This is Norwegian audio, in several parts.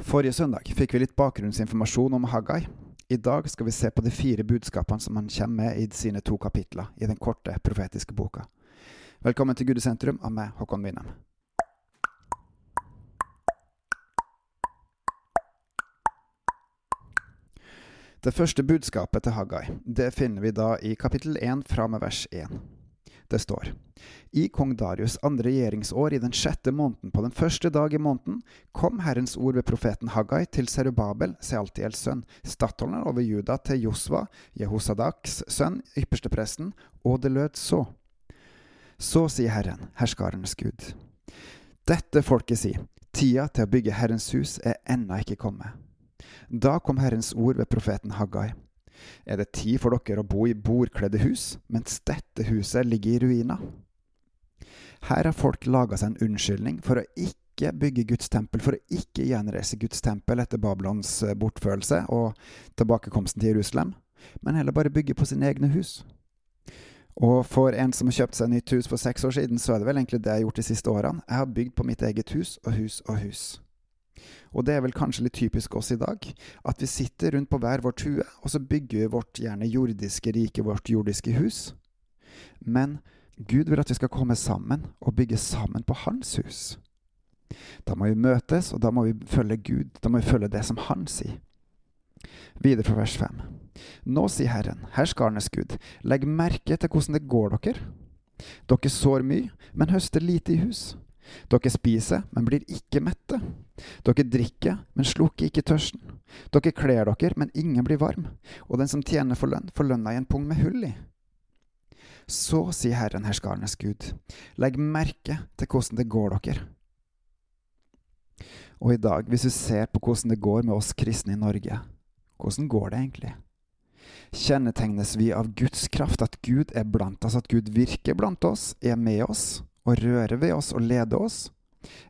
Forrige søndag fikk vi litt bakgrunnsinformasjon om Haggai. I dag skal vi se på de fire budskapene som han kommer med i sine to kapitler i den korte profetiske boka. Velkommen til Gudesentrum av meg, Håkon Winnem. Det første budskapet til Haggai det finner vi da i kapittel 1 fra med vers 1. Det står I kong Darius' andre regjeringsår, i den sjette måneden, på den første dag i måneden, kom Herrens ord ved profeten Haggai til Serubabel, Sealtiels sønn, stattholderen over Juda, til Josva, Jehosadaks sønn, ypperstepresten, og det lød så. Så sier Herren, herskarenes Gud. Dette folket sier, tida til å bygge Herrens hus er ennå ikke kommet. Da kom Herrens ord ved profeten Haggai. Er det tid for dere å bo i bordkledde hus, mens dette huset ligger i ruiner? Her har folk laga seg en unnskyldning for å ikke bygge Guds tempel, for å ikke gjenreise Guds tempel etter Babylons eh, bortførelse og tilbakekomsten til Jerusalem, men heller bare bygge på sine egne hus. Og for en som har kjøpt seg nytt hus for seks år siden, så er det vel egentlig det jeg har gjort de siste årene. Jeg har bygd på mitt eget hus og hus og hus. Og det er vel kanskje litt typisk oss i dag, at vi sitter rundt på hver vår tue, og så bygger vi vårt gjerne jordiske rike, vårt jordiske hus. Men Gud vil at vi skal komme sammen og bygge sammen på Hans hus. Da må vi møtes, og da må vi følge Gud. Da må vi følge det som Han sier. Videre fra vers 5. Nå sier Herren, herskarenes Gud, legg merke til hvordan det går dere. Dere sår mye, men høster lite i hus. Dere spiser, men blir ikke mette. Dere drikker, men slukker ikke tørsten. Dere kler dere, men ingen blir varm. Og den som tjener for lønn, får lønna i en pung med hull i. Så sier Herren herskarenes Gud, legg merke til hvordan det går dere. Og i dag, hvis du ser på hvordan det går med oss kristne i Norge, hvordan går det egentlig? Kjennetegnes vi av Guds kraft, at Gud er blant oss, at Gud virker blant oss, er med oss og rører ved oss og leder oss?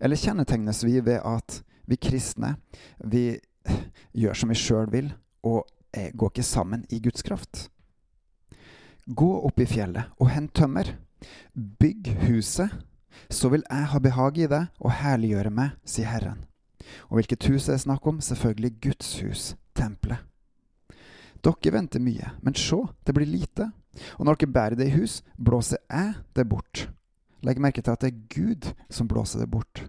Eller kjennetegnes vi ved at vi kristne, vi gjør som vi sjøl vil, og går ikke sammen i Guds kraft? Gå opp i fjellet og hent tømmer. Bygg huset, så vil jeg ha behag i det og herliggjøre meg, sier Herren. Og hvilket hus er det snakk om? Selvfølgelig Guds hus, tempelet. Dere venter mye, men se, det blir lite. Og når dere bærer det i hus, blåser jeg det bort. Legg merke til at det er Gud som blåser det bort.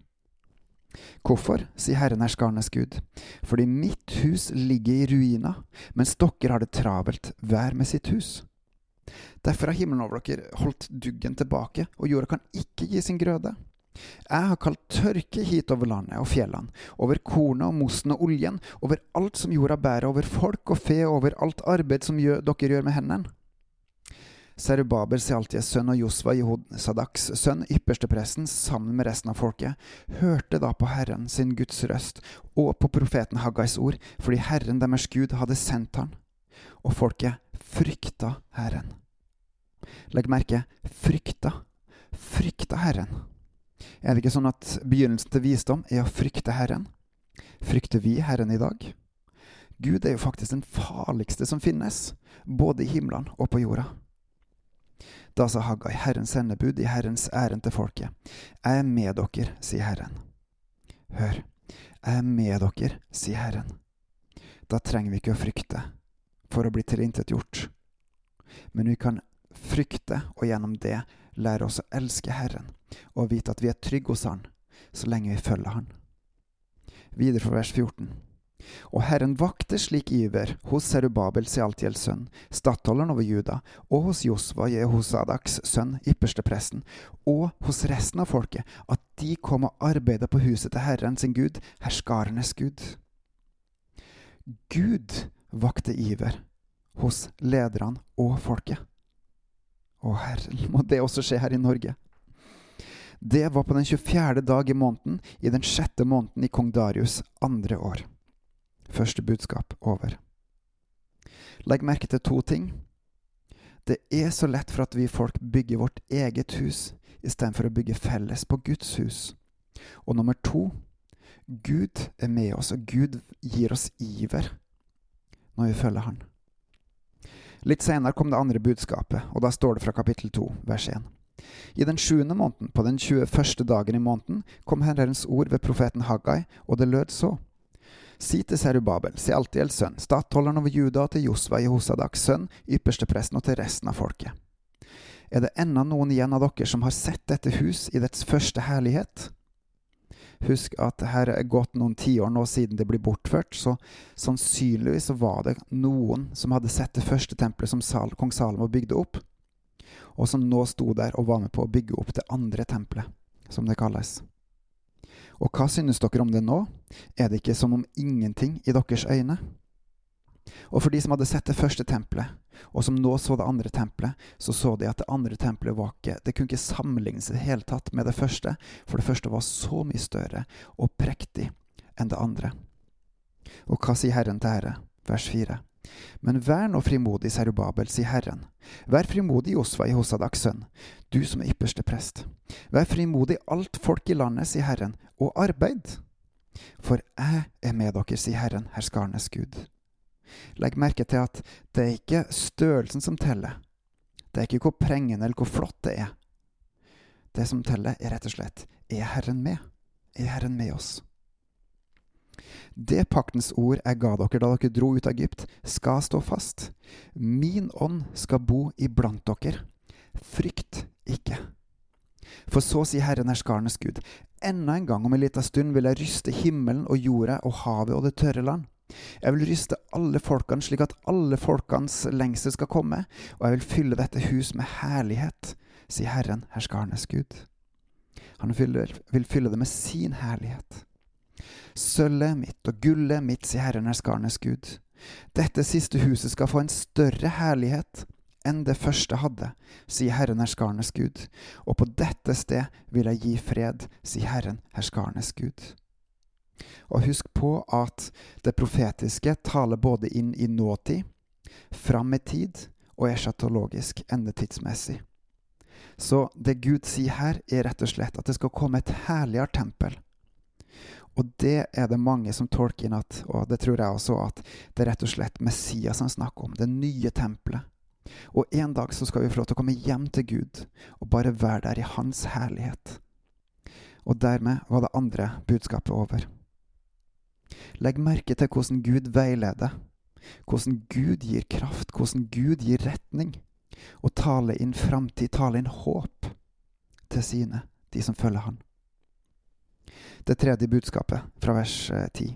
Hvorfor, sier Herren herskarnes Gud, fordi mitt hus ligger i ruiner, mens dere har det travelt, hver med sitt hus. Derfor har himmelen over dere holdt duggen tilbake, og jorda kan ikke gi sin grøde. Jeg har kalt tørke hit over landet og fjellene, over kornet og mosten og oljen, over alt som jorda bærer, over folk og fe, over alt arbeid som dere gjør med hendene. Serubabel, Sealties sønn og Josva, Jehosadaks sønn, ypperstepresten, sammen med resten av folket, hørte da på Herren sin Guds røst og på profeten Haggais ord, fordi Herren deres Gud hadde sendt han. Og folket frykta Herren. Legg merke frykta. Frykta Herren. Er det ikke sånn at begynnelsen til visdom er å frykte Herren? Frykter vi Herren i dag? Gud er jo faktisk den farligste som finnes, både i himmelen og på jorda. Da sa Haggai, Herrens sendebud i Herrens ærend til folket. Jeg er med dere, sier Herren. Hør, jeg er med dere, sier Herren. Da trenger vi ikke å frykte for å bli tilintetgjort. Men vi kan frykte, og gjennom det lære oss å elske Herren og vite at vi er trygge hos Han så lenge vi følger Han. Videre fra vers 14. Og Herren vakte slik iver hos Serubabel Sealtiels sønn, stattholderen over Juda, og hos Josva Jehosadaks sønn, ypperstepresten, og hos resten av folket, at de kom og arbeidet på huset til Herren sin Gud, herskarenes Gud. Gud vakte iver hos lederne og folket. Å Herren, må det også skje her i Norge. Det var på den 24. dag i måneden, i den sjette måneden i kong Darius' andre år. Første budskap over. Legg merke til to ting. Det er så lett for at vi folk bygger vårt eget hus istedenfor å bygge felles på Guds hus. Og nummer to Gud er med oss, og Gud gir oss iver når vi følger Han. Litt senere kom det andre budskapet, og da står det fra kapittel 2, vers 1. I den sjuende måneden, på den 21. dagen i måneden, kom Herrens ord ved profeten Haggai, og det lød så. Si til Serubabel, Sealtiels sønn, stattholderen over Juda, til Josva Jehosadaks sønn, ypperstepresten og til resten av folket. Er det ennå noen igjen av dere som har sett dette hus i dets første herlighet? Husk at her er gått noen tiår nå siden det blir bortført, så sannsynligvis var det noen som hadde sett det første tempelet som Sal, kong Salomo bygde opp, og som nå sto der og var med på å bygge opp det andre tempelet, som det kalles. Og hva synes dere om det nå? Er det ikke som om ingenting i deres øyne? Og for de som hadde sett det første tempelet, og som nå så det andre tempelet, så så de at det andre tempelet var ikke Det kunne ikke sammenlignes i det hele tatt med det første, for det første var så mye større og prektig enn det andre. Og hva sier Herren til Herre? Vers 4. Men vær nå frimodig, Serubabel, sier Herren. Vær frimodig, Josva, i Hosadaks sønn, du som er ypperste prest. Vær frimodig, alt folk i landet, sier Herren, og arbeid. For jeg er med dere, sier Herren, herskarnes Gud. Legg merke til at det er ikke størrelsen som teller. Det er ikke hvor prengende eller hvor flott det er. Det som teller, er rett og slett er Herren med? Er Herren med oss? Det paktens ord jeg ga dere da dere dro ut av Egypt, skal stå fast. Min ånd skal bo iblant dere. Frykt ikke. For så sier Herren herskarenes Gud, enda en gang om en liten stund vil jeg ryste himmelen og jorda og havet og det tørre land. Jeg vil ryste alle folkene slik at alle folkenes lengsel skal komme, og jeg vil fylle dette hus med herlighet, sier Herren herskarenes Gud. Han vil fylle det med sin herlighet. Sølvet mitt og gullet mitt, sier Herren herskarnes Gud. Dette siste huset skal få en større herlighet enn det første hadde, sier Herren herskarnes Gud. Og på dette sted vil jeg gi fred, sier Herren herskarnes Gud. Og husk på at det profetiske taler både inn i nåtid, fram i tid og eschatologisk endetidsmessig. Så det Gud sier her, er rett og slett at det skal komme et herligere tempel og det er det mange som tolker inn at, og det tror jeg også, at det er rett og slett Messias han snakker om, det nye tempelet. Og en dag så skal vi få lov til å komme hjem til Gud og bare være der i Hans herlighet. Og dermed var det andre budskapet over. Legg merke til hvordan Gud veileder, hvordan Gud gir kraft, hvordan Gud gir retning, og taler inn framtid, taler inn håp til sine, de som følger Han det tredje budskapet, fra vers 10. Eh,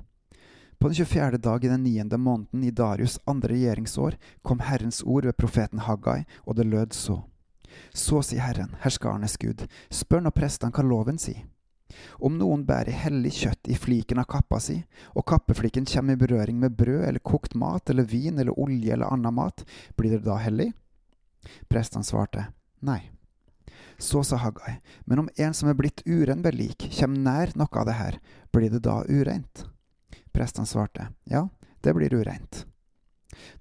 På den 24. dag i den niende måneden i Darius' andre regjeringsår kom Herrens ord ved profeten Haggai, og det lød så. Så sier Herren, herskarenes Gud, spør nå prestene hva loven sier. Om noen bærer hellig kjøtt i fliken av kappa si, og kappefliken kommer i berøring med brød eller kokt mat eller vin eller olje eller annen mat, blir det da hellig? Prestene svarte nei. Så sa Haggai, men om en som er blitt uren ved lik, kommer nær noe av det her, blir det da ureint? Prestene svarte, ja, det blir ureint.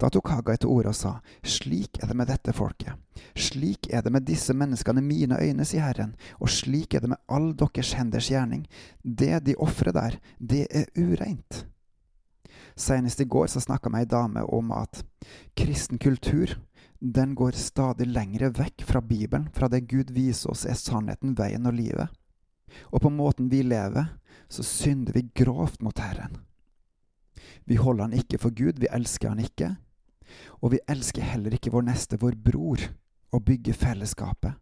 Da tok Haggai til orde og sa, slik er det med dette folket, slik er det med disse menneskene mine øyne, sier Herren, og slik er det med all deres henders gjerning, det de ofrer der, det er ureint. Senest i går så snakka meg ei dame om at kristen kultur den går stadig lengre vekk fra Bibelen, fra det Gud viser oss er sannheten, veien og livet. Og på måten vi lever, så synder vi grovt mot Herren. Vi holder Han ikke for Gud, vi elsker Han ikke. Og vi elsker heller ikke vår neste, vår bror, og bygger fellesskapet.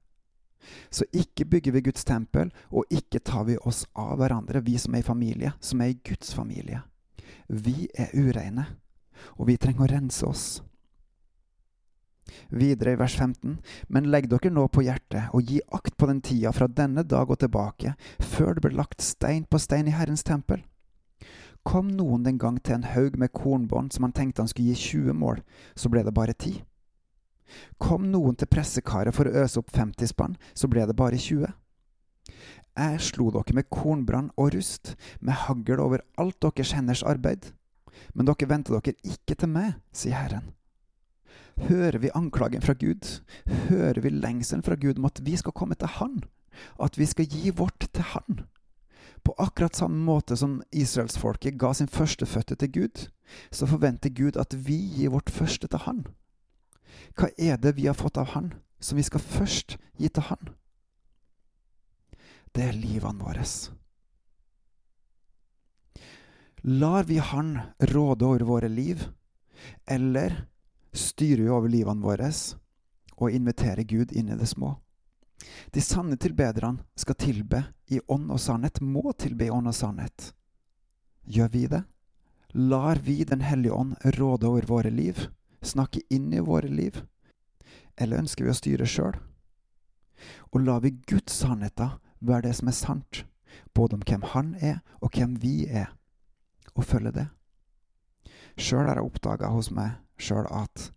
Så ikke bygger vi Guds tempel, og ikke tar vi oss av hverandre, vi som er i familie, som er i Guds familie. Vi er ureine, og vi trenger å rense oss. Videre i vers 15. Men legg dere nå på hjertet, og gi akt på den tida fra denne dag og tilbake, før det ble lagt stein på stein i Herrens tempel. Kom noen den gang til en haug med kornbånd som han tenkte han skulle gi 20 mål, så ble det bare 10. Kom noen til pressekaret for å øse opp 50 spann, så ble det bare 20. Jeg slo dere med kornbrann og rust, med hagl over alt deres henders arbeid. Men dere vendte dere ikke til meg, sier Herren. Hører vi anklagen fra Gud? Hører vi lengselen fra Gud om at vi skal komme til Han? At vi skal gi vårt til Han? På akkurat samme måte som israelsfolket ga sin førstefødte til Gud, så forventer Gud at vi gir vårt første til Han. Hva er det vi har fått av Han, som vi skal først gi til Han? Det er livene våre. Lar vi Han råde over våre liv, eller styrer vi over livene våre og inviterer Gud inn i det små? De sanne tilbederne skal tilbe i ånd og sannhet, må tilbe i ånd og sannhet. Gjør vi det? Lar vi Den hellige ånd råde over våre liv, snakke inn i våre liv? Eller ønsker vi å styre sjøl? Og lar vi Guds sannheter være det som er sant, både om hvem Han er, og hvem vi er, og følge det? Sjøl har jeg oppdaga hos meg sjøl at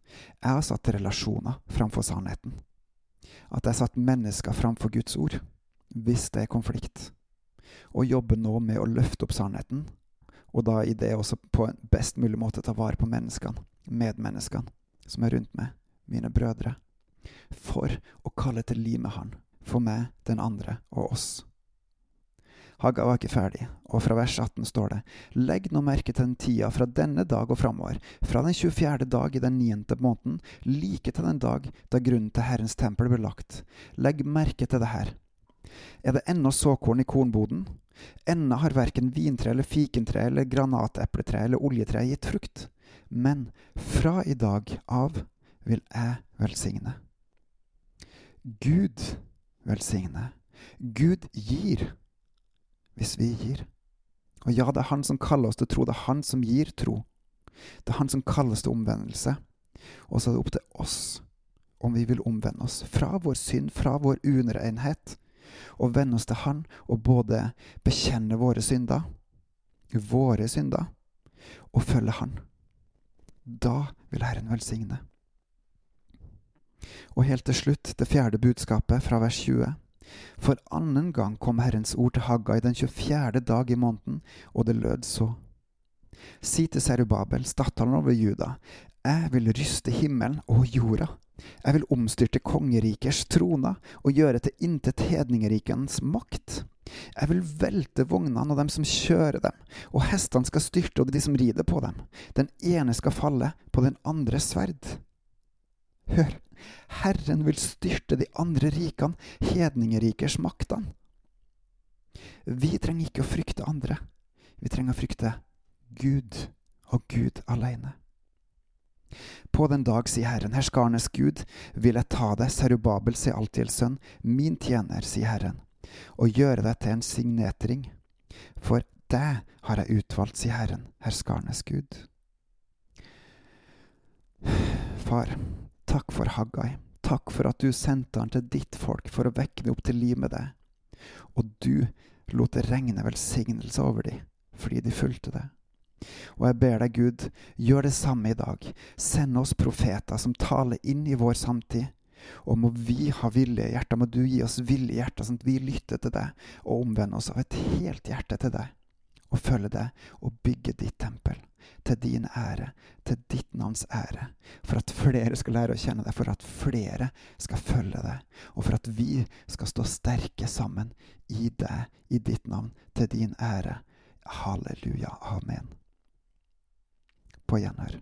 jeg har satt relasjoner framfor sannheten. At jeg har satt mennesker framfor Guds ord, hvis det er konflikt. Og jobber nå med å løfte opp sannheten, og da i det også på en best mulig måte ta vare på menneskene, medmenneskene, som er rundt meg, mine brødre, for å kalle til liv Han, for meg, den andre og oss. Hagga var ikke ferdig, og fra vers 18 står det:" Legg nå merke til den tida fra denne dag og framover, fra den 24. dag i den niende måneden, like til den dag da grunnen til Herrens tempel ble lagt. Legg merke til det her. Er det ennå såkorn i kornboden? Ennå har verken vintre eller fikentre eller granatepletre eller oljetre gitt frukt. Men fra i dag av vil jeg velsigne. Gud velsigne. Gud gir hvis vi gir. Og ja, det er Han som kaller oss til tro. Det er Han som gir tro. Det er Han som kaller oss til omvendelse. Og så er det opp til oss om vi vil omvende oss fra vår synd, fra vår urenhet, og vende oss til Han og både bekjenne våre synder, våre synder, og følge Han. Da vil Herren velsigne. Og helt til slutt det fjerde budskapet fra vers 20. For annen gang kom Herrens ord til Haggai den 24. dag i måneden, og det lød så. Si til Serubabel, statthallen over Juda, jeg vil ryste himmelen og jorda. Jeg vil omstyrte kongerikers troner og gjøre til intet hedningerikens makt. Jeg vil velte vognene og dem som kjører dem, og hestene skal styrte og de som rider på dem. Den ene skal falle på den andres sverd. Hør, Herren vil styrte de andre rikene, hedningerikers maktene. Vi trenger ikke å frykte andre. Vi trenger å frykte Gud og Gud alene. På den dag, sier Herren, herskarenes Gud, vil jeg ta deg, Serubabel, sier Altiels sønn, min tjener, sier Herren, og gjøre deg til en signetring. For deg har jeg utvalgt, sier Herren, herskarenes Gud. Far, Takk for Haggai. Takk for at du sendte han til ditt folk for å vekke dem opp til liv med deg. Og du lot det regne velsignelse over dem fordi de fulgte det. Og jeg ber deg, Gud, gjør det samme i dag. Send oss profeter som taler inn i vår samtid. Og må vi ha villige hjerter, må du gi oss villige hjerter, sånn at vi lytter til deg og omvender oss av et helt hjerte til deg. Og følge deg og bygge ditt tempel til din ære, til ditt navns ære. For at flere skal lære å kjenne deg, for at flere skal følge deg. Og for at vi skal stå sterke sammen i deg, i ditt navn, til din ære. Halleluja. Amen. På gjenhør.